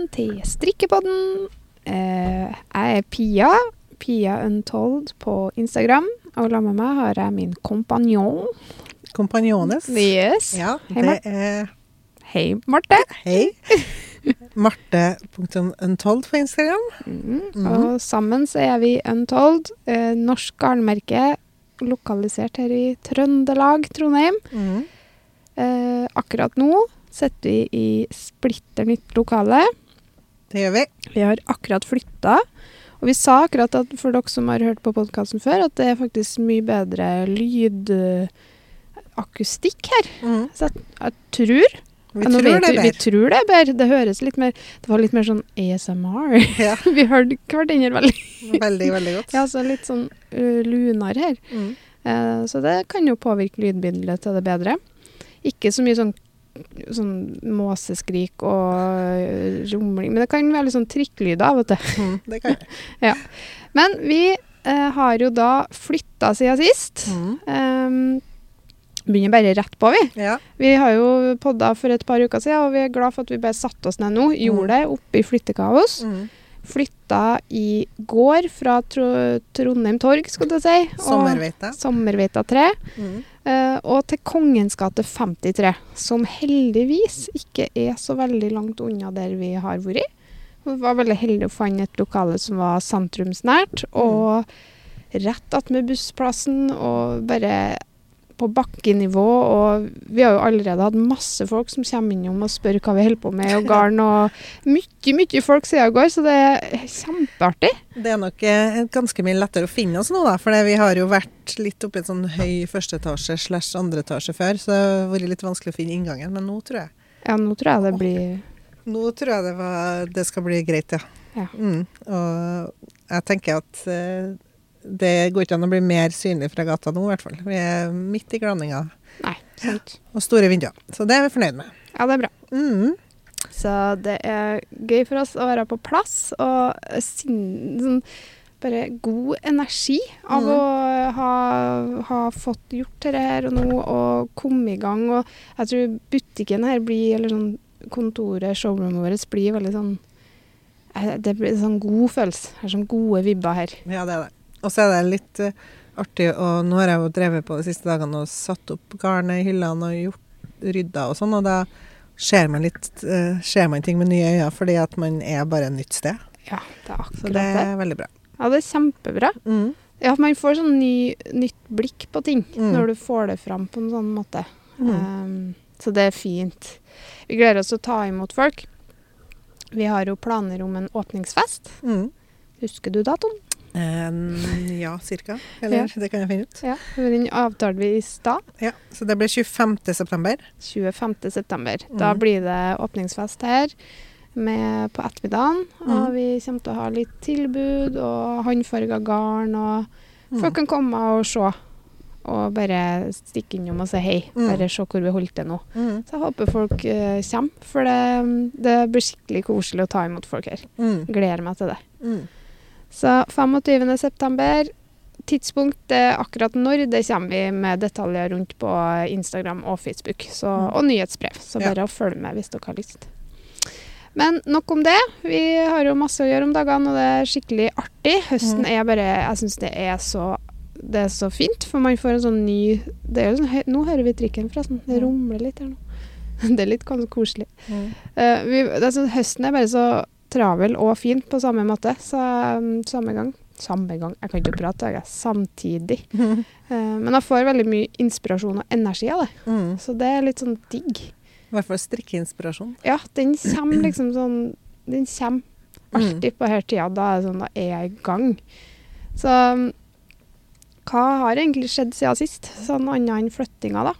velkommen til Strikkepodden. Eh, jeg er Pia. Pia Untold på Instagram. Og sammen med meg har jeg min kompanjong. Kompanjones. Yes. Ja, Hei, det Mar- er Hei, Marte. Hei. Marte.untold på Instagram. Mm. Og sammen så er vi Untold. Eh, norsk garnmerke lokalisert her i Trøndelag, Trondheim. Mm. Eh, akkurat nå sitter vi i splitter nytt lokale. Det gjør vi. Vi har akkurat flytta. Og vi sa akkurat at for dere som har hørt på podkasten før, at det er faktisk mye bedre lydakustikk her. Mm. Så jeg, jeg tror Vi tror vet det vi, tror det er bedre. Det høres litt mer Det var litt mer sånn ASMR. Ja, vi hørte hverandre veldig. veldig, veldig godt. Ja, så litt sånn uh, lunar her. Mm. Uh, så det kan jo påvirke lydbildet til det bedre. Ikke så mye sånn, sånn måseskrik og øh, rumling, men det kan være litt sånn trikkelyder av og til. Mm, Det kan jeg. Men vi eh, har jo da flytta siden sist. Mm. Um, begynner bare rett på, vi. Ja. Vi har jo podda for et par uker siden, og vi er glad for at vi bare satte oss ned nå. Gjorde det oppe i flyttekaos. Mm. Flytta i går fra Tro Trondheim torg, skulle jeg si. og- Sommerveita 3. Mhm. Eh, og til Kongens gate 53, som heldigvis ikke er så veldig langt unna der vi har vært. Vi var veldig heldige å fant et lokale som var sentrumsnært, og rett attmed bussplassen, og bare på bakkenivå. Og vi har jo allerede hatt masse folk som kommer innom og spør hva vi holder på med, og garn, og mye, mye folk siden i går, så det er kjempeartig. Det er nok eh, ganske mye lettere å finne oss nå, da. For vi har jo vært litt oppe i en sånn høy første etasje slash andre etasje før, så det har vært litt vanskelig å finne inngangen. Men nå tror jeg Ja, nå tror jeg det blir Nå tror jeg det, var, det skal bli greit, ja. Ja. Mm. Og jeg tenker at eh, det går ikke an å bli mer synlig fra gata nå, i hvert fall. Vi er midt i glaninga Nei, sant. og store vinduer. Så det er vi fornøyd med. Ja, det er bra. Mm. Så det er gøy for oss å være på plass og sånn, bare god energi av mm. å ha, ha fått gjort det her og nå og komme i gang. Og jeg tror butikken her blir, eller sånn kontoret, showroomet vårt, blir veldig sånn eh, Det blir sånn god følelse. Det er sånn gode vibber her. Ja, det er det. Og så er det litt eh, artig, og nå har jeg jo drevet på de siste dagene og satt opp garnet i hyllene og gjort rydda og sånn, og da ser man litt eh, ser man ting med nye øyne, fordi at man er bare et nytt sted. Ja, det er akkurat det Så det. er veldig bra. Ja, det er kjempebra. Mm. Ja, man får sånn ny, nytt blikk på ting Mm. når du får det fram på en sånn måte. Mm. Um, så det er fint. Vi gleder oss til å ta imot folk. Vi har jo planer om en åpningsfest. Mm. Husker du datoen? Eh, ja, cirka. Eller det kan jeg finne ut. Ja. Den avtalte vi i stad. Ja, Så det blir 25. september. 25. september. Da Mm. blir det åpningsfest her med, på ettermiddagen. Og Mm. vi kommer til å ha litt tilbud og håndfarga garn. Og Mm. folk kan komme og se. Og bare stikke innom og si hei. Mm. Bare se hvor vi holdt til nå. Mm. Så jeg håper folk uh, kommer, for det, det blir skikkelig koselig å ta imot folk her. Mm. Gleder meg til det. Så 25. september, tidspunkt er akkurat når, det kommer vi med detaljer rundt på Instagram og Facebook. Så, Mm. og nyhetsbrev, så Ja. bare å følge med hvis dere har lyst. Men nok om det. Vi har jo masse å gjøre om dagene, og det er skikkelig artig. Høsten Mm. er bare Jeg syns det er så det er så fint, for man får en sånn ny det er jo sånn, Nå hører vi trikken, forresten. Det rumler litt her nå. Det er litt koselig. Mm. Uh, vi, er sånn, høsten er bare så travel og fint på samme måte. Så um, samme gang Samme gang, jeg kan ikke prate, jeg. Samtidig. Mm. Eh, men jeg får veldig mye inspirasjon og energi av det. Mm. Så det er litt sånn digg. I hvert fall strikkeinspirasjon. Ja, den kommer liksom sånn Den kommer alltid på her tida. Da er sånn, da er jeg i gang. Så um, hva har egentlig skjedd siden sist? Sånn annet enn flyttinga, da?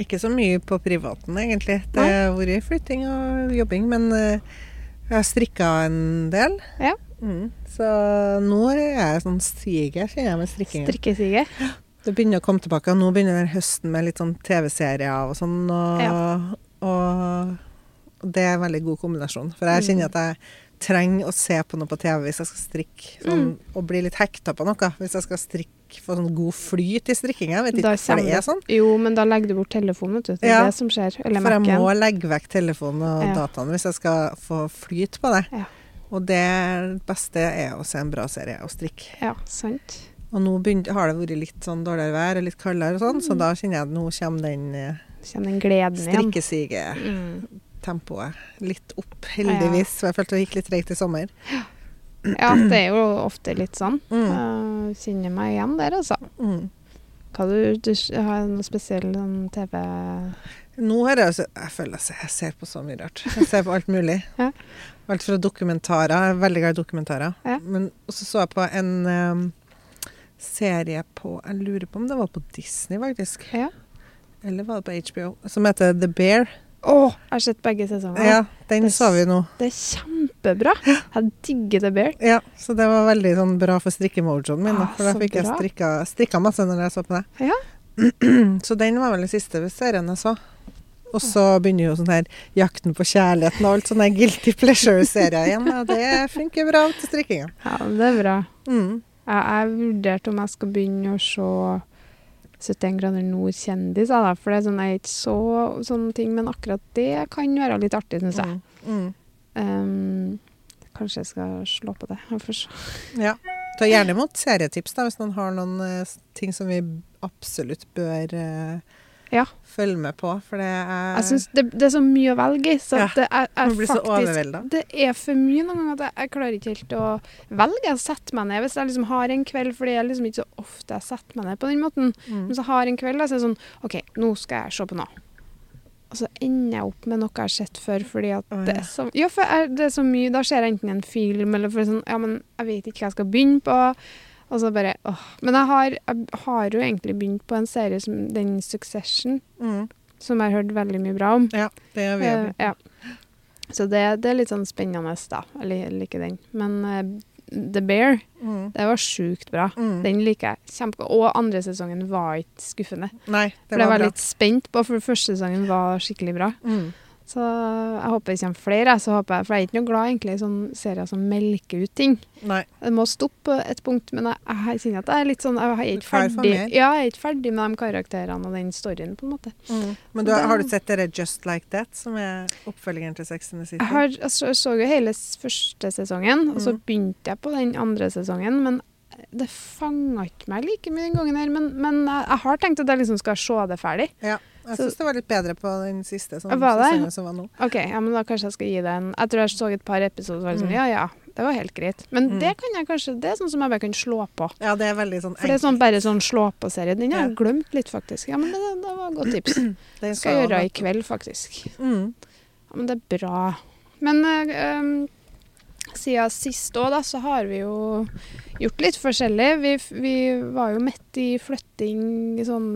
Ikke så mye på privaten, egentlig. Det har vært flytting og jobbing, men eh, jeg har strikka en del. Ja. Mm. Så nå er jeg sånn siger, kjenner jeg med strikkingen. Strikkesiger. Det begynner å komme tilbake, og nå begynner den høsten med litt sånn TV-serier og sånn. Og, og det er en veldig god kombinasjon. For jeg kjenner at jeg trenger å se på noe på TV hvis jeg skal strikke. Sånn, Og bli litt hekta på noe. Hvis jeg skal strikke, få sånn god flyt i strikkinga. Jeg vet ikke hvorfor det er sånn. Jo, men da legger du bort telefonen, vet du. Det er Ja. det som skjer. Eller For jeg Mac-en. må legge vekk telefonen og Ja. dataen hvis jeg skal få flyt på det. Ja. Og det beste er å se en bra serie og strikke. Ja, sant. Og nå begyn- har det vært litt sånn dårligere vær og litt kaldere og sånn, Mm. så da kjenner jeg at nå kommer den kommer Kjenner den gleden igjen. strikkesigetempoet Mm. Litt opp, heldigvis. Ja. jeg følte det gikk litt treigt i sommer. Ja, det er jo ofte litt sånn. Mm. Jeg kjenner meg igjen der, altså. Mm. Hva du, du har noe spesiell sånn TV Nå har jeg altså Jeg føler at jeg ser på så mye rart. Jeg ser på alt mulig. Ja. Alt fra dokumentarer. Jeg er veldig glad i dokumentarer. Ja. Men så så jeg på en um, serie på Jeg lurer på om det var på Disney, faktisk. Ja. Eller var det på HBO? Som heter The Bear. Å, jeg har sett begge sesongene. Ja, den Det- så vi nå. Det er kjempebra. Jeg digger The Bear. Ja, så det var veldig sånn bra for strikkemojoen min. Da, Ah, for da fikk jeg strikka, strikka masse når jeg så på det. Ja. så den var vel den siste serien jeg så. Og så begynner jo sånn her Jakten på kjærligheten og alt sånne guilty pleasure-serier igjen. Og det funker bra til strikkinga. Ja, det er bra. Mm. Jeg jeg vurderte om jeg skal begynne å se 71 grader nord kjendis, da. For det er sånn, er ikke så sånne ting, men akkurat det kan være litt artig, syns jeg. Mm. Um, kanskje jeg skal slå på det. Jeg får se. Ja. Ta gjerne imot serietips da, hvis noen har noen uh, ting som vi absolutt bør eh, Ja. følge med på. For det er Jeg synes det, det er så mye å velge i, så Ja, det er, er Man blir så faktisk. Det er for mye noen ganger at jeg, jeg klarer ikke helt å velge. Jeg setter meg ned hvis jeg liksom har en kveld, for det er liksom ikke så ofte jeg setter meg ned på den måten. Mm. Men så har jeg en kveld, da, så er det sånn OK, nå skal jeg se på noe. Og så ender jeg opp med noe jeg har sett før, fordi at Å, det er så Ja, for jeg, det er så mye Da ser jeg enten en film, eller for sånn Ja, men jeg vet ikke hva jeg skal begynne på. Og så bare åh. Men jeg har, jeg har jo egentlig begynt på en serie som den Succession, Mm. som jeg har hørt veldig mye bra om. Ja, det gjør vi. uh, ja. Så det, det er litt sånn spennende, da. Jeg liker den. Men uh, The Bear, Mm. det var sjukt bra. Mm. Den liker jeg kjempegodt. Og andre sesongen var ikke skuffende. Nei, det For det Jeg var bra. litt spent på, for første sesongen var skikkelig bra. Mm. Så jeg håper det kommer flere. Så håper jeg, for jeg er ikke noe glad egentlig i sånne serier som melker ut ting. Nei. Det må stoppe et punkt, men jeg, jeg kjenner at jeg er litt sånn Jeg er ikke ferdig, ja, jeg er ikke ferdig med de karakterene og den storyen, på en måte. Mm. Men du, har du sett dere Just Like That, som er oppfølgeren til Sex and the City? Jeg, har, jeg så, jo hele første sesongen, og så Mm. begynte jeg på den andre sesongen. Men det fanga ikke meg like mye den gangen her. Men, men jeg, jeg har tenkt at jeg liksom skal se det ferdig. Ja, jeg Så- syns det var litt bedre på den siste sånn, Var det? sesongen som var nå. Ok, ja, men da kanskje jeg skal gi det en Jeg tror jeg så et par episoder og var sånn, Mm. ja ja, det var helt greit. Men Mm. det kan jeg kanskje, det er sånn som jeg bare kan slå på. Ja, det er veldig sånn For det er sånn bare sånn slå på-serie. Den har jeg Ja. glemt litt, faktisk. Ja, men det, det var et godt tips. Det skal jeg gjøre i kveld, faktisk. Mm. Ja, men det er bra. Men øh, um, siden sist òg, da, så har vi jo gjort litt forskjellig. Vi, vi var jo midt i flytting sånn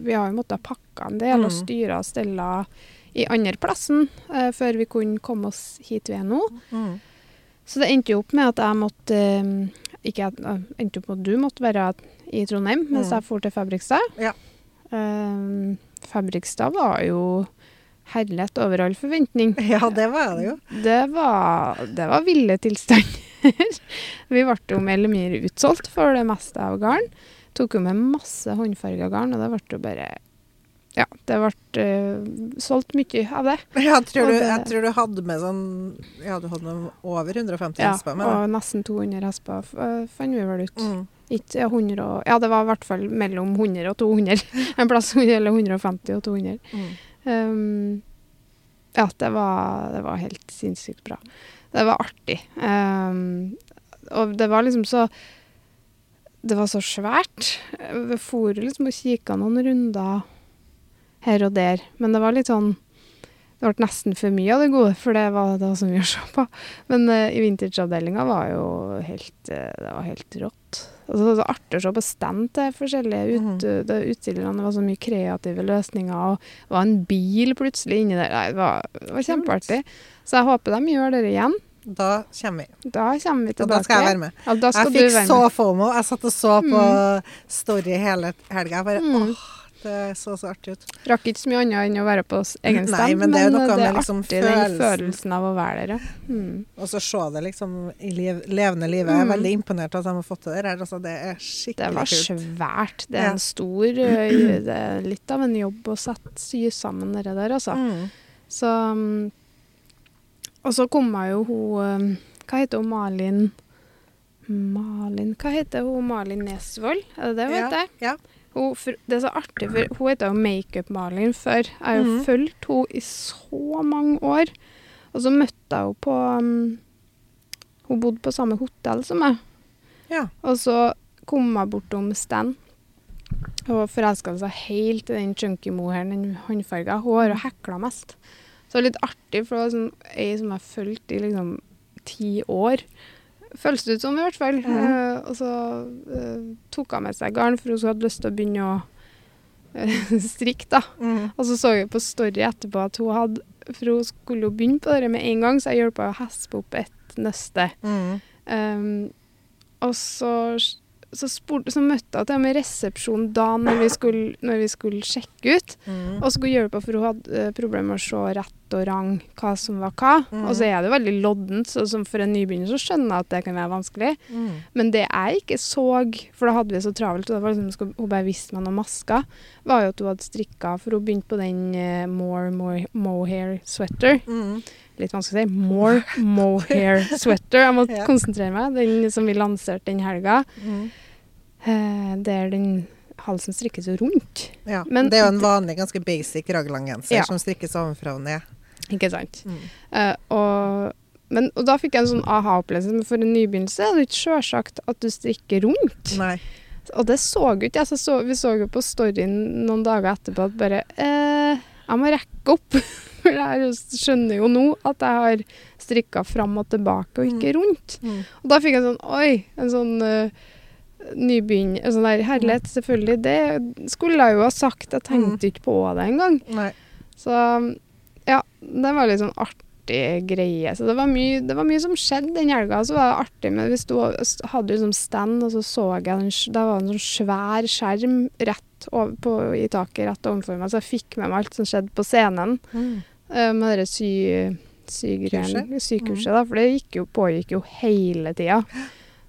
Vi har jo måttet pakke en del og Mm. styre og stelle i andreplassen uh, før vi kunne komme oss hit vi er nå. Mm. Så det endte jo opp med at jeg måtte eh, Ikke at eh, endte opp med at du måtte være i Trondheim mens Mm. jeg for til Fabrikstad. Ja. Eh, Fabrikstad var jo herlighet over all forventning. Ja, det var det jo. Det var, det var ville tilstander. vi ble jo mer eller mindre utsolgt for det meste av garn. Tok jo med masse håndfarga garn, og det ble jo bare Ja, det ble uh, solgt mye av det. Jeg tror, du, jeg tror du hadde med sånn Ja, du hadde med over 150 Ja, hesper med. og nesten 200 hesper, eh, fant vi vel ut. Mm. Ikke 100 og, Ja, det var i hvert fall mellom 100 og 200. En plass eller 150 og 200. Mm. Um, ja, det var, det var helt sinnssykt bra. Det var artig. Um, og det var liksom så Det var så svært. Vi for liksom og kikka noen runder her og der, men det var litt sånn det ble nesten for mye av det gode, for det var, det var så mye å se på. Men uh, i vintageavdelinga var jo helt uh, Det var helt rått. Altså, det var artig å se på stand til forskjellige ut, mm. utstillerne. Det var så mye kreative løsninger, og det var en bil plutselig inni der. Nei, det var, det var kjempeartig. Så jeg håper de gjør det igjen. Da kommer vi. Da kommer vi Og da skal jeg være med. Ja, Jeg fikk så fomo. Jeg satt og så på Story hele helga. Jeg bare Mm. åh, Det så så artig ut. Rakk ikke så mye annet enn å være på egen egen Nei, men det er jo noe det er liksom artig den følelsen. følelsen av å være der, ja. Mm. Og så se det liksom i liv, levende livet. Jeg er Mm. veldig imponert over at de har fått til det her. Altså, det er skikkelig kult. Det var svært. Det er en stor Det er litt av en jobb å sette sy sammen det der, altså. Mm. Så mm, Og så kom jeg jo hun um, Hva heter hun? Malin Malin Hva heter hun? Malin Nesvold? Er det det hun Ja, heter? ja. Hun, det er så artig, for hun heter jo Makeup-Malin før. Jeg har jo Mhm. fulgt henne i så mange år. Og så møtte jeg henne på um, Hun bodde på samme hotell som meg. Ja. Og så kom jeg bortom Stan. Hun forelska seg helt i den chunky mohairen, den håndfarga. Hun har jo hekla mest. Så det var litt artig, for det var sånn ei som jeg fulgte i liksom ti år. Føles det ut som, i hvert fall. Mm. Eh, og så eh, tok hun med seg garn, for hun hadde lyst til å begynne å eh, strikke, da. Mm. Og så så jeg på story etterpå at hun hadde For hun skulle jo begynne på det med en gang, så jeg hjelpa henne å hespe opp et nøste. Mm. Um, og så, så, spurt, så møtte jeg til med resepsjonen da når vi skulle, når vi skulle sjekke ut. Mm. Og skulle hjelpe henne, for hun hadde eh, problemer med å se rett og rang hva som var hva. Mm. Og så er det veldig loddent, så som for en nybegynner så skjønner jeg at det kan være vanskelig. Mm. Men det jeg ikke så, for da hadde vi så travelt, og liksom, hun bare viste meg noen masker, var jo at hun hadde strikka, for hun begynte på den uh, More, more Mohair Sweater. Mm. Litt vanskelig å si. More Mohair Sweater. Jeg må Ja. konsentrere meg. Den som vi lanserte den helga, eh, der den halsen strikkes jo rundt. Ja. Men- det er jo en vanlig, ganske basic raglangenser Ja. som strikkes ovenfra og ned. Ikke sant? Mm. Uh, og, men, og da fikk jeg en sånn aha-opplevelse. Men for en nybegynnelse er det ikke sjølsagt at du strikker rundt. Nei. Og det så jo ikke jeg. Så vi så jo på storyen noen dager etterpå at bare eh, Jeg må rekke opp. For jeg skjønner jo nå at jeg har strikka fram og tilbake og ikke rundt. Mm. Og da fikk jeg sånn Oi! En sånn uh, nybegynner sånn der herlighet. Selvfølgelig. Det skulle jeg jo ha sagt. Jeg tenkte ikke på det engang. Så ja, det var litt sånn artig greie. Så det var mye, det var mye som skjedde den helga. Så var det artig men Vi sto, hadde liksom stand, og så så jeg den, Det var en sånn svær skjerm rett over, på, i taket rett overfor meg, så jeg fikk med meg alt som skjedde på scenen. Mm. eh, med det sy, sykurset, Kurset? sykurset, da. For det gikk jo, pågikk jo hele tida.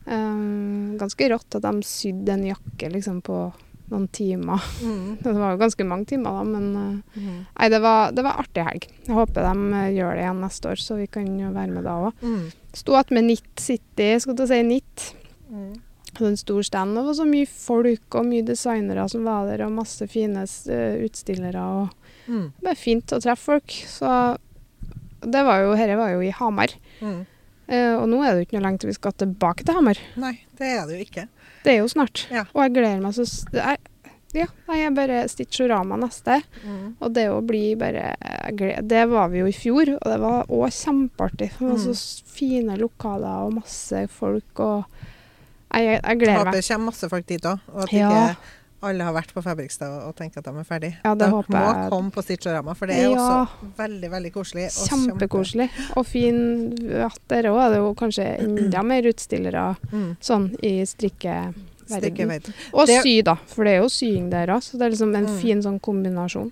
Um, ganske rått at de sydde en jakke liksom på noen timer. Mm. Det var jo ganske mange timer, da, men eh, Mm. Nei, det var, det var artig helg. Jeg håper de eh, gjør det igjen neste år, så vi kan jo være med da òg. Mm. Sto att med Nitt City, skal du si Nitt. Mm. Hadde en stor stand. Det var så mye folk og mye designere som var der, og masse fine eh, utstillere. og Mm. Det var fint å treffe folk. Så det var jo, dette var jo i Hamar. Mm. Eh, og nå er det jo ikke noe lenge til vi skal tilbake til Hamar. Nei, det er det jo ikke. Det er jo snart. Ja. Og jeg gleder meg så er, Ja, jeg bare Stitchorama neste. Mm. Og det å bli bare jeg Det var vi jo i fjor, og det var òg kjempeartig. Det var så Mm. fine lokaler og masse folk og jeg, jeg gleder Håper meg. det kommer masse folk dit òg, og at Ja. ikke alle har vært på Fabrikstad og, tenker at de er ferdig. Ja, det de håper må jeg. komme på Stitchorama, for det er Ja. også veldig, veldig koselig. Kjempekoselig og fin. at der òg er det jo kanskje enda mer utstillere Mm. sånn i strikkeverden. Strikkeverden. Og Det- sy, da, for det er jo sying der òg, så det er liksom en Mm. fin sånn kombinasjon.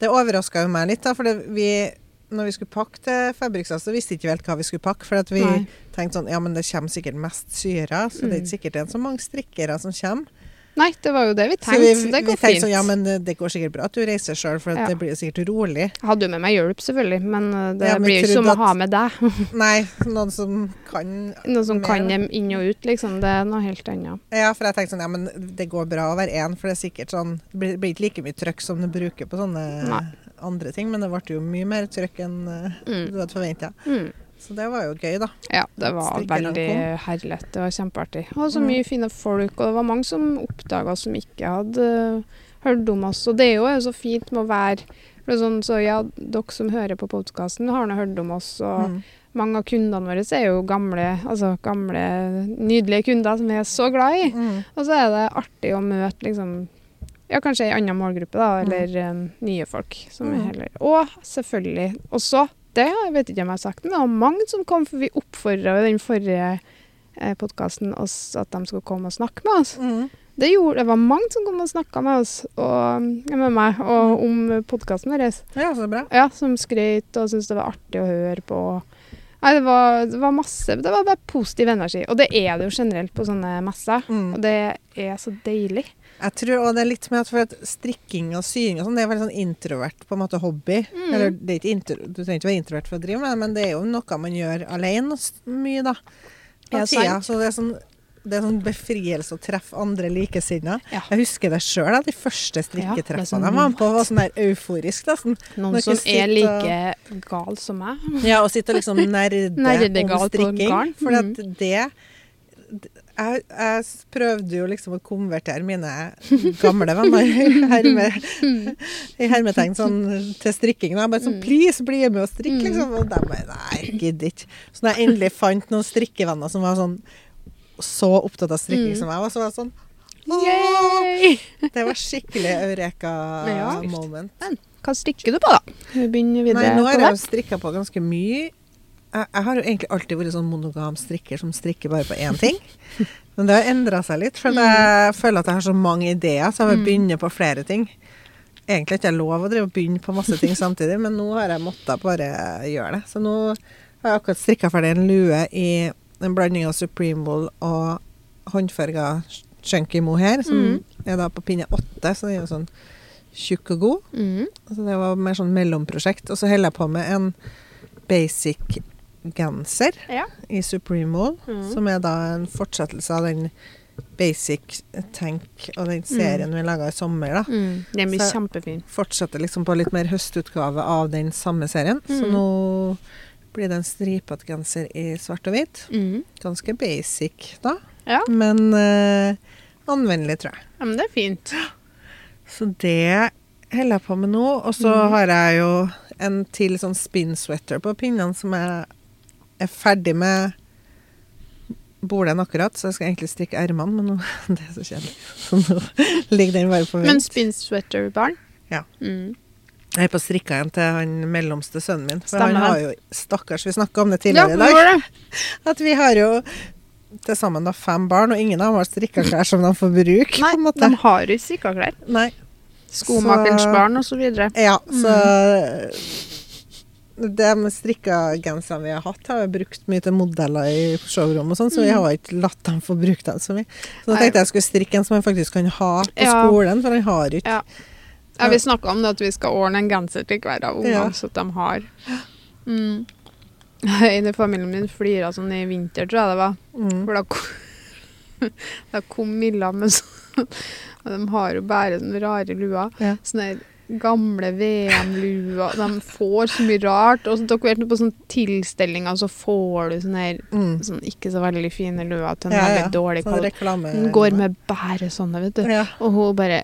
Det overraska jo meg litt, da, for det, vi, når vi skulle pakke til Fabrikstad, så visste ikke vi helt hva vi skulle pakke. For at vi Nei. tenkte sånn, ja, men det kommer sikkert mest syere, så det er Mm. ikke sikkert det er så mange strikkere som kommer. Nei, det var jo det vi Så tenkte. vi, så det går tenkte fint. sånn, ja, men det, det går sikkert bra at du reiser sjøl, for Ja. det blir jo sikkert rolig. Jeg hadde jo med meg hjelp, selvfølgelig, men uh, det Ja, men blir jo ikke som å ha med deg. Nei, noen som kan Noen som mer. kan dem inn og ut, liksom. Det er noe helt annet. Ja, for jeg tenkte sånn, ja, men det går bra å være én, for det er sikkert sånn Det blir, blir ikke like mye trøkk som du bruker på sånne Nei. andre ting, men det ble jo mye mer trøkk enn eh, Mm. du hadde forventa. Mm. Så det var jo gøy, da. Ja, det var veldig herlig. Det var kjempeartig. Og så Mm. mye fine folk, og det var mange som oppdaga som ikke hadde uh, hørt om oss. Og det er jo så fint med å være for det er sånn, så ja, Dere som hører på podkasten, har nå hørt om oss. og Mm. Mange av kundene våre er jo gamle, altså gamle, nydelige kunder som vi er så glad i. Mm. Og så er det artig å møte liksom ja, kanskje ei anna målgruppe, da, Mm. eller um, nye folk. Som er Mm. heller. Og selvfølgelig også, det jeg vet ikke om jeg har sagt, det, det var mange som kom, for vi oppfordra jo den forrige eh, podkasten oss at de skulle komme og snakke med oss. Mm. Det gjorde, det var mange som kom og snakka med oss og, med meg og om podkasten vår. Ja, så bra. Ja, som skrøt og syntes det var artig å høre på. Nei, det var, det var masse Det var bare positiv energi. Og det er det jo generelt på sånne messer. Mm. Og det er så deilig. Jeg tror også det er litt med at strikking og sying og sånn, det er veldig sånn introvert på en måte hobby. Mm. Eller er du trenger ikke være introvert for å drive med det, men det er jo noe man gjør alene mye, da. Ja, tida. Så det er sånn det er sånn befrielse å treffe andre likesinnede. Ja. Jeg husker det sjøl, de første Ja, er strikketreffene sånn jeg var på. var sånn der euforisk, nesten. Noen som er like like gal som meg. Ja, og sitte og liksom nerde om strikking. For at det jeg, jeg prøvde jo liksom å konvertere mine gamle venner i, herme, i hermetegn sånn, til strikking. Da. Jeg bare sånn, please, bli med og strikk, liksom. Og de bare nei, gidder ikke. Så når jeg endelig fant noen strikkevenner som var sånn så opptatt av strikking Mm. som jeg var, så var jeg sånn Yay! Det var skikkelig eureka-moment. Hva strikker du på, da? Vi begynner videre Nei, nå har jeg jo strikka på ganske mye. Jeg, har jo egentlig alltid vært sånn monogam strikker som strikker bare på én ting. Men det har endra seg litt, for jeg føler at jeg har så mange ideer, så jeg vil begynne på flere ting. Egentlig er det ikke lov å drive og begynne på masse ting samtidig, men nå har jeg måttet bare gjøre det. Så nå har jeg akkurat strikka ferdig en lue i en blanding av Supreme Wool og håndfarga chunky mohair, som Mm. er da på pinne åtte, så den er jo sånn tjukk og god. Mm. Så det var mer sånn mellomprosjekt. Og så holder jeg på med en basic genser Ja. i Supreme Mall, Mm. som er da en fortsettelse av den basic tank og den serien vi laga i sommer. da. Mm. Den blir kjempefin. Fortsetter liksom på litt mer høstutgave av den samme serien. Så Mm. nå blir det en stripete genser i svart og hvit. Mm. Ganske basic da, Ja. men eh, anvendelig, tror jeg. ja, men det er fint. Så det holder jeg på med nå. Og så Mm. har jeg jo en til sånn spin sweater på pinnene som jeg er ferdig med bolen akkurat, så jeg skal egentlig strikke ermene, men nå, det er så kjedelig. Så nå ligger den bare på Men vent. spin sweater-barn? Ja. Mm. Jeg er på strikka en til han mellomste sønnen min. For Stemmer han har jo Stakkars, vi snakka om det tidligere i dag. At vi har jo til sammen da fem barn, og ingen av dem har strikka klær som de får bruke. Nei, på de har jo strikkeklær. Nei. Skomakerens barn videre. Ja, så Mm. De strikka genserne vi har hatt, har jeg brukt mye til modeller i showroom og sånn, så vi Mm. har ikke latt dem få brukt dem så mye. Så da tenkte jeg jeg skulle strikke en som jeg faktisk kan ha på Ja. skolen, for han har ikke Ja. Ja, vi snakka om det at vi skal ordne en genser til hver av ungene, Ja. så de har mm. I familien min flira sånn i vinter, tror jeg det var. mm. For da kom, da kom Milla med sånn Og de har jo bare sånne rare luer. Ja. Sånne gamle VM-lua De får så mye rart. Og så dere vet på sånne tilstelninger så får du sånne her Mm. sånn ikke så veldig fine luer til en Ja, ja. dårlig kall. Hun går med bare sånne, vet du. ja. Og hun bare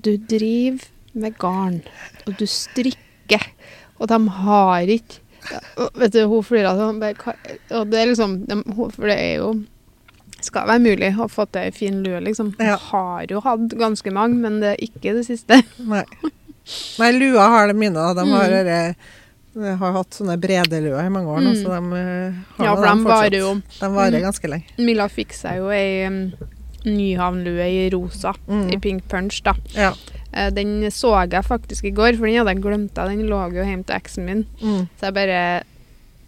Du driver med garn, og du strikker, og de har ikke Vet du, hun flirer sånn Og det er liksom de, For det er jo skal være mulig å få til ei en fin lue, liksom. Ja. Har jo hatt ganske mange, men det er ikke det siste. Nei. Nei, lua har det mine. De har, Mm. dere- de har hatt sånne brede luer i mange år nå, Mm. så de eh, har Ja, for de varer jo De varer Mm. ganske lenge. Milla fikk seg jo ei nyhavnlue i rosa, Mm. i pink punch, da. Ja. Eh, Den så jeg faktisk i går, for den hadde jeg glemt. Den lå jo hjemme til eksen min. Mm. Så jeg bare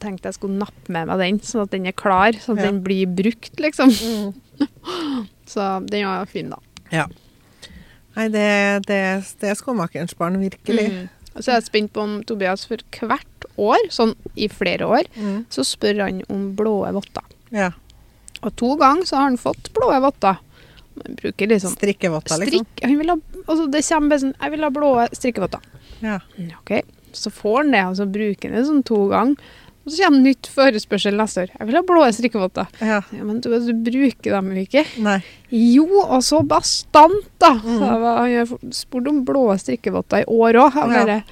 tenkte jeg skulle nappe med meg den, sånn at den er klar. Sånn at Ja. den blir brukt, liksom. Mm. Så den var fin, da. Nei, det, det, det er skomakerens barn, virkelig. Mm. Og så er jeg spent på om Tobias for hvert år, sånn i flere år, Mm. så spør han om blå votter. Ja. Og to ganger så har han fått blå votter. Han bruker liksom Strikkevotter, liksom. strikk Han vil ha, altså det kommer sånn Jeg vil ha blå strikkevotter. Ja. Mm, OK. Så får han det, og så bruker han det sånn to ganger. Og så kommer nytt forespørsel neste år. Jeg vil ha blå strikkevotter. ja. Ja, men du, du bruker dem jo ikke. Nei. Jo, og så bastant, da. Mm. Han spurte om blå strikkevotter i år òg. Jeg Ja. bare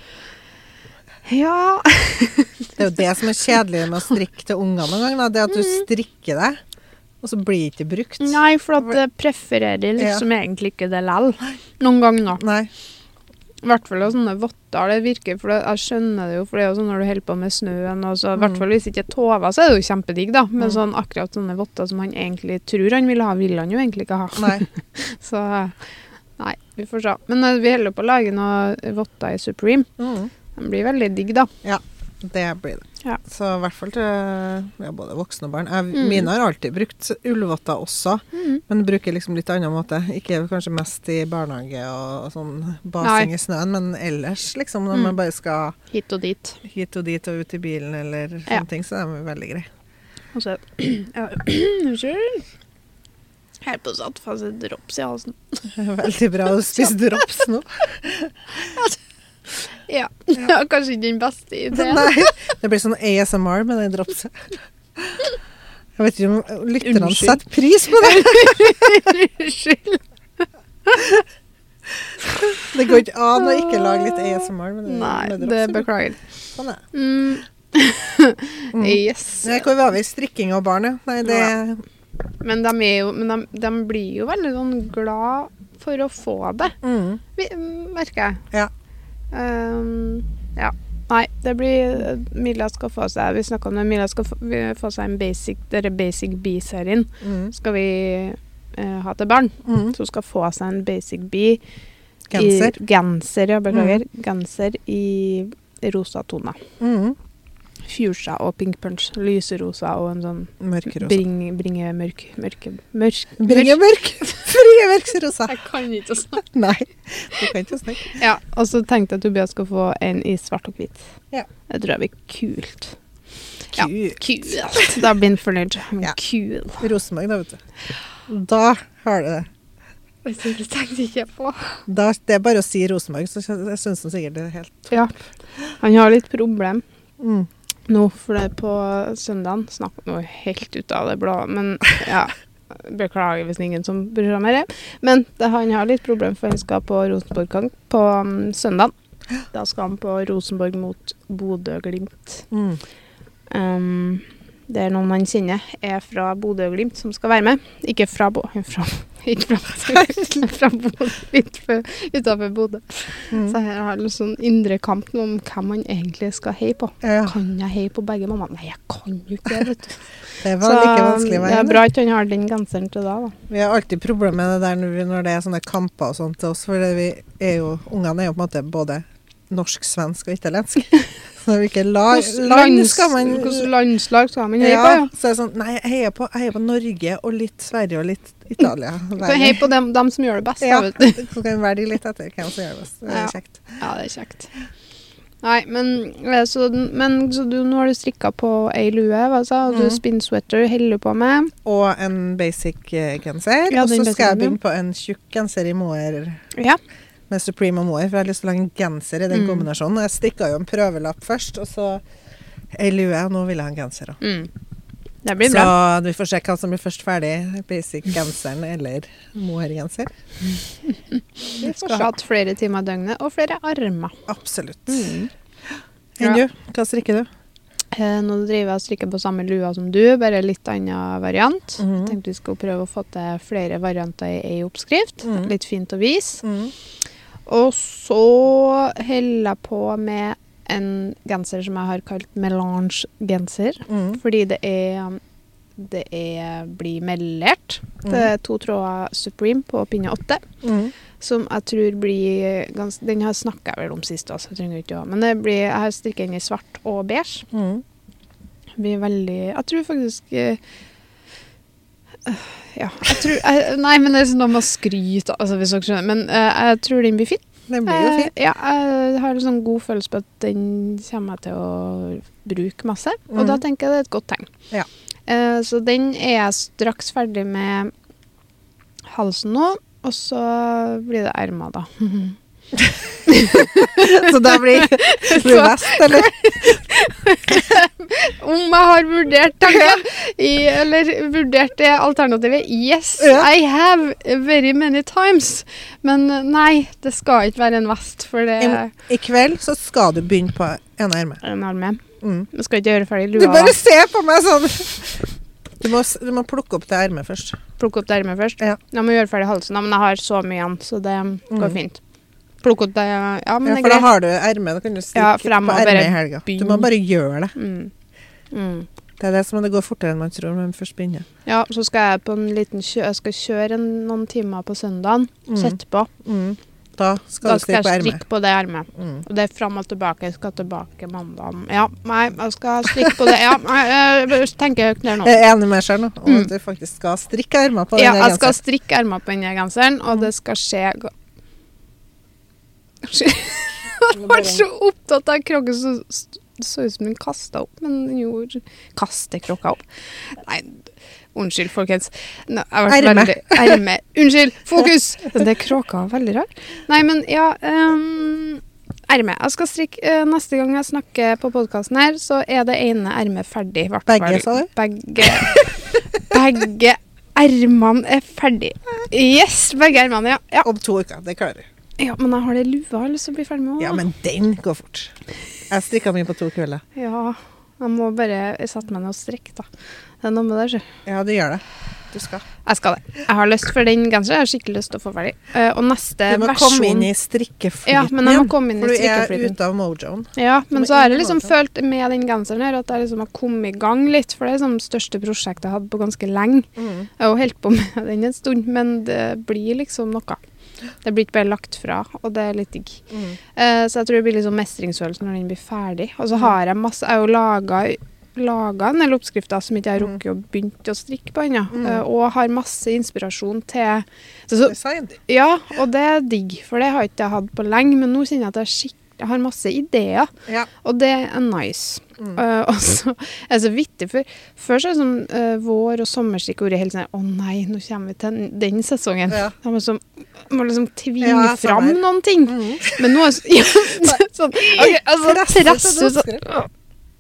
Ja. Det er jo det som er kjedelig med å strikke til unger noen ganger. Det at du strikker det, og så blir det ikke brukt. Nei, for at jeg prefererer liksom egentlig ikke det likevel. Noen ganger. Nei. I hvert fall av sånne votter. Det virker, for det, jeg skjønner det jo, for det er jo sånn når du holder på med snøen og så, I hvert Mm. fall hvis ikke tova, så er det jo kjempedigg, da. Men Mm. sånn akkurat sånne votter som han egentlig tror han vil ha, vil han jo egentlig ikke ha. Nei. Så nei, vi får se. Men eh, vi holder på å lage noen votter i Supreme. Mm. De blir veldig digg, da. Det blir det. Ja. Så i hvert fall til ja, både voksne og barn. Jeg, Mm. Mine har alltid brukt ullvotter også, men bruker liksom litt annen måte. Ikke kanskje mest i barnehage og, og sånn basing i snøen, men ellers liksom når Mm. man bare skal Hit og dit. hit og dit og ut i bilen eller sånne Ja. ting, så er de veldig greie. Og så Unnskyld. Helt på satt fast et drops i halsen. Veldig bra å spise drops nå. Ja. ja. Kanskje ikke den beste ideen. Nei, det blir sånn ASMR med det dropset. Jeg vet ikke om lytterne setter pris på det. Unnskyld. Det går ikke an å ikke lage litt ASMR med, det- Nei, med det beklager. Sånn er. Mm. Mm. Yes. Nei, hvor var vi? Strikking og barn, ja. Nei, det Ja. Men, de, jo, men de, de blir jo veldig sånn glad for å få det, mm. merker jeg. Ja. Um, ja. Nei, det blir Milla skal få seg Vi snakka om det. Milla skal få, få seg en basic Basic B-serien Mm. skal vi eh, ha til barn. Mm. Så hun skal få seg en Basic B. Genser. I, genser, ja, beklager. Genser i rosa tone. Mm. Fuchsia og pink punch. Lyserosa og en sånn Mørkerosa. bring, bringe mørk Mørke mørk, Bringe mørk. Frie mørkerosa. Jeg kan ikke snakke. Nei, du kan ikke snakke. Ja, og så tenkte jeg at Tobias skal få en i svart og hvit. Ja. Det tror jeg blir kult. Ja. Kult. Kult. Da blir han fornøyd. Ja. Kul. Rosenborg, da, vet du. Da har du det. Det tenkte ikke jeg på. Da, det er bare å si Rosenborg, så syns han sikkert det er helt Ja. Han har litt problem mm. Nå, for det er på søndagen. Snakk noe helt ut av det blå, men ja. Beklager hvis ingen som bryr seg mer. Men det, han har litt problem, for han skal på Rosenborg-kamp på um, søndag. Da skal han på Rosenborg mot Bodø-Glimt. Mm. Um, det er noen han kjenner er fra Bodø og Glimt som skal være med. Ikke fra Bo... Fra, ikke fra, fra Bodø, litt utafor Bodø. Mm. Så her har en sånn indre kamp om hvem man egentlig skal heie på. Ja, Kan jeg heie på begge mamma? Nei, jeg kan jo ikke det, vet du. det var like vanskelig hver det er bra at han har den genseren til da, da. Vi har alltid problemer med det der når, det er sånne kamper og sånt til oss, for vi er jo, ungene er jo på en måte både norsk, svensk og italiensk. Så land skal man hvordan landslag skal man heie ja, på? Ja. Så er det sånn Nei, jeg heier på, jeg heier på Norge og litt Sverige og litt Italia. Du kan heie på dem, dem som gjør det best, Ja, da, vet du. så kan velge litt etter hvem som gjør det best. Det er Ja. kjekt. Ja, det er kjekt. Nei, men, eh, så, men så du, nå har du strikka på ei lue, hva sa du? Mm. Spin sweater holder du på med. Og en basic eh, genser. Ja, og så skal jeg begynne på en tjukk genser i moer. Ja. Med Supreme og mohair, for jeg har lyst til å lage en genser i den Mm. kombinasjonen. Jeg strikka jo en prøvelapp først, og så ei lue, og nå vil jeg ha en genser òg. Mm. Det blir Så bra. vi får se hva som blir først ferdig. Basic-genseren eller mohair-genser. Vi Skal ha hatt flere timer i døgnet og flere armer. Absolutt. Mm. Enn du? Hva strikker du? Eh, nå driver jeg og strikker på samme lua som du, bare litt annen variant. Mhm. Tenkte vi skulle prøve å få til flere varianter i ei oppskrift. Mhm. Litt fint å vise. Mm. Og så heller jeg på med en genser som jeg har kalt melange-genser. Mm. Fordi det er det er, blir mellert. Mm. Det er to tråder Supreme på pinne åtte. Mm. Som jeg tror blir gans, Den har snakka jeg vel om sist, også, så jeg trenger ikke å Men det blir, jeg har strikka inn i svart og beige. Mm. Det blir veldig Jeg tror faktisk eh, Ja. Jeg tror, jeg, nei, men det er sånn noe med å skryte, altså, hvis dere skjønner. Men uh, jeg tror den blir fin. Den blir jo fint. Uh, ja, jeg har en sånn god følelse på at den kommer jeg til å bruke masse. Og mm. da tenker jeg det er et godt tegn. Ja. Uh, så den er jeg straks ferdig med halsen nå. Og så blir det ermer, da. Så da blir du blir vest, eller? Om jeg har vurdert tanken, i, eller vurdert det alternativet? Yes. I have very many times. Men eh, nei, det skal ikke være en vest, for det I, I kveld så skal du begynne på en arme. en arme. Mm. Jeg skal ikke gjøre ferdig Du bare ser på meg sånn. Du må, du må plukke opp det ermet først. Plukke opp det ermet først. Ja. Jeg må gjøre ferdig halsen, men jeg har så mye igjen, så det går Mm. fint. Plukke opp det Ja, men Ja, for da har du ermet. Da kan du Ja, jeg må på ermet i helga. Du må bare gjøre det. Mm. Mm. Det er det som det går fortere enn man tror når man først begynner. Ja, så skal jeg på en liten kjø jeg skal kjøre en, noen timer på søndagen. Mm. Sette på. Mm. Da skal Da skal jeg strikke på det ermet. Mm. Og det er fram og tilbake. Jeg skal tilbake mandag. Ja, nei, jeg skal strikke på det. Ja, nei, jeg tenker høyt ned nå. Jeg er enig med seg nå, og Mm. at du faktisk skal strikke ermer på Ja, den jeg skal strikke ermer på denne genseren, og Mm. det skal skje Jeg var så opptatt av krokken, så så- så ut som den kasta opp, men den gjorde Kaste krokka opp. Nei, unnskyld, folkens. Erme. Erme. Unnskyld! Fokus! Det kråka var veldig rar. Nei, men ja um, Erme. Jeg skal strikke eh, Neste gang jeg snakker på podkasten her, så er det ene ermet ferdig. Hvertfall. Begge, sa du? Begge. Begge ermene er ferdig. Yes, begge ermene, ja. ja. Om to uker. Det klarer du. Ja, men jeg har det i lua jeg har lyst til å bli ferdig med. også, Ja, men den går fort. Jeg strikka min på to kvelder. Ja, jeg må bare sette meg ned og strikke, da. Det er noe med det, sjø. Ja, du gjør det. Du skal. Jeg skal det. Jeg har lyst for den genseren. Jeg har skikkelig lyst til å få ferdig. Eh, og neste versjon Du må versjon komme inn i strikkeflyten Ja, men jeg må komme inn i For du er strikkeflyten. ute av mojoen. Ja, men så har jeg liksom følt med den genseren her at jeg liksom har kommet i gang litt. For det er liksom største prosjektet jeg har hatt på ganske lenge. Mm. Jeg har holdt på med den en stund, men det blir liksom noe. Det blir ikke bare lagt fra, og det er litt digg. Mm. Uh, så jeg tror det blir litt sånn mestringsfølelse når den blir ferdig. Og så har jeg masse Jeg har jo laga laga en del oppskrifter som ikke jeg har Mm. rukket å begynne å strikke på ennå. Mm. Eh, og har masse inspirasjon til så, så, Design. Ja, og det er digg, for det har ikke jeg hatt på lenge. Men nå kjenner jeg at jeg, skikk- jeg har masse ideer, Ja. og det er nice. Mm. Uh, og så er det så vittig, for før så er det sånn uh, vår- og sommerstikkordet helt sånn Å nei, nå kommer vi til den- sesongen. Ja. Da må liksom, må liksom tvinge Ja, fram her. noen ting. Mm. Men nå er ja, sånn, ok, altså, presse til sånn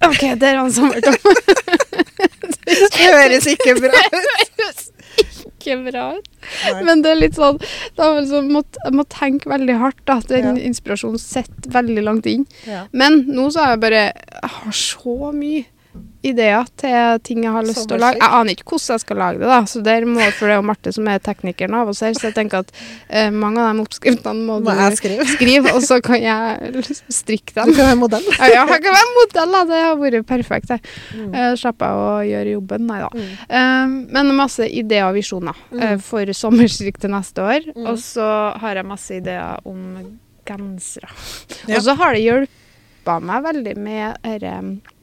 OK, der er han sommertom. Det høres ikke bra ut. Ikke bra ut. Men det er litt sånn da liksom Jeg må tenke veldig hardt. da, Den Ja. inspirasjonen sitter veldig langt inn. Ja. Men nå så har jeg bare Jeg har så mye ideer til ting jeg har lyst til å lage. Jeg aner ikke hvordan jeg skal lage det, da. Så der må, for det er jo Marte som er teknikeren av oss her, så jeg tenker at eh, mange av de oppskriftene må, Må du skrive? skrive, og så kan jeg strikke dem. Du kan være modell. Ja, ja, jeg kan være modell, da. Det har vært perfekt. det. Mm. Uh, Slipper jeg å gjøre jobben, nei da. Mm. Uh, men masse ideer og visjoner eh, Mm. for sommerstrikk til neste år. Mm. Og så har jeg masse ideer om gensere. Ja. Og så har det hjulpet meg veldig med denne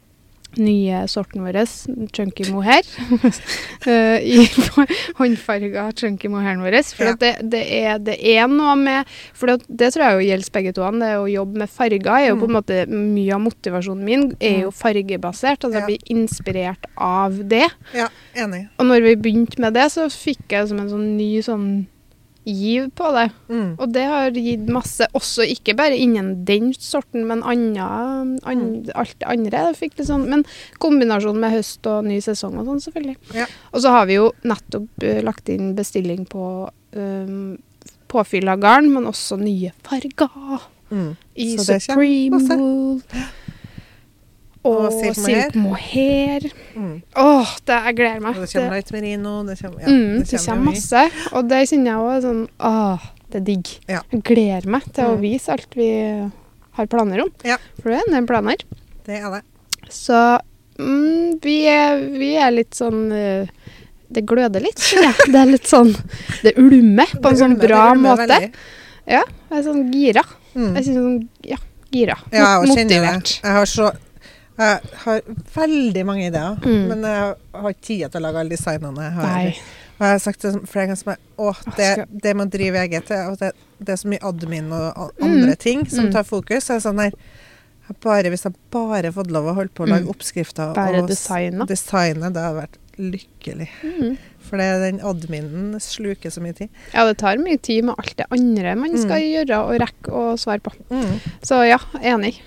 nye sorten vår, chunky mohair. Eh, I håndfarga chunky mohairen vår. For Ja. det, det, er, det er noe med For det, det tror jeg jo gjelder begge to. Det å jobbe med farger er jo på en måte Mye av motivasjonen min er jo fargebasert. Altså jeg blir inspirert av det. Ja, enig. Og når vi begynte med det, så fikk jeg som en sånn ny sånn giv på det. Mm. Og det har gitt masse, også ikke bare innen den sorten, men andre, an, Mm. alt det andre. Fikk litt sånn, men kombinasjonen med høst og ny sesong og sånn, selvfølgelig. Ja. Og så har vi jo nettopp uh, lagt inn bestilling på um, påfyll av garn, men også nye farger. Mm. I Så Supreme. Wool. Og Og silk mohair. Mm. Åh, det, jeg gleder meg. Og det kommer light merino. Det kommer, ja, mm, det kommer kommer masse. Og det kjenner jeg òg sånn Åh, det er digg. Ja. Jeg gleder meg til å Mm. vise alt vi har planer om. Ja. For det er en del planer. Det er det. Så mm, vi, er, vi er litt sånn eh, Det gløder litt, Ja. Det er litt sånn Det ulmer på en Det sånn ulmer- bra måte. veldig. Ja, jeg er sånn gira. Mm. Jeg synes sånn, ja, gira. Ja, det. Motivert. Jeg har så jeg har veldig mange ideer, Mm. men jeg har ikke tid til å lage alle designene. Jeg har, og jeg har sagt det flere ganger som jeg, å, det, det med å drive eget, det, og det, det er så mye admin og andre andre ting som Mm. tar fokus. Så jeg er sånn her, bare, Hvis jeg bare fått lov å holde på å lage Mm. oppskrifter Bare og designe, designe, det hadde vært lykkelig. Mm. For den adminen sluker så mye tid. Ja, det tar mye tid med alt det andre man skal gjøre og rekke å svare på. Mm. Så ja, enig.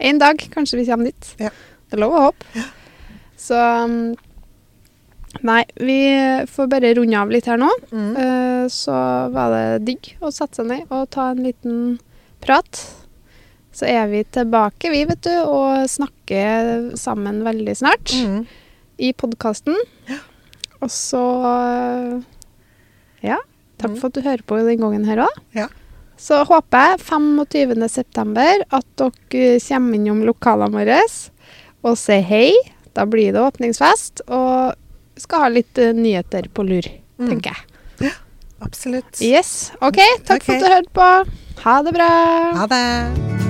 Mm. En dag kanskje vi kommer dit. Ja. Det er lov å håpe. Så um, Nei, vi får bare runde av litt her nå. Mm. Uh, så var det digg å sette seg ned og ta en liten prat. Så er vi tilbake, vi, vet du, og snakker sammen veldig snart Mm. i podkasten. Og så Ja. Takk Mm. for at du hører på den gangen her òg. Ja. Så håper jeg 25.9. at dere kommer innom lokalene våre og sier hei. Da blir det åpningsfest, og skal ha litt eh, nyheter på lur, Mm. tenker jeg. Absolutt. Yes. OK, takk for at du hørte på. Ha det bra. Ha det.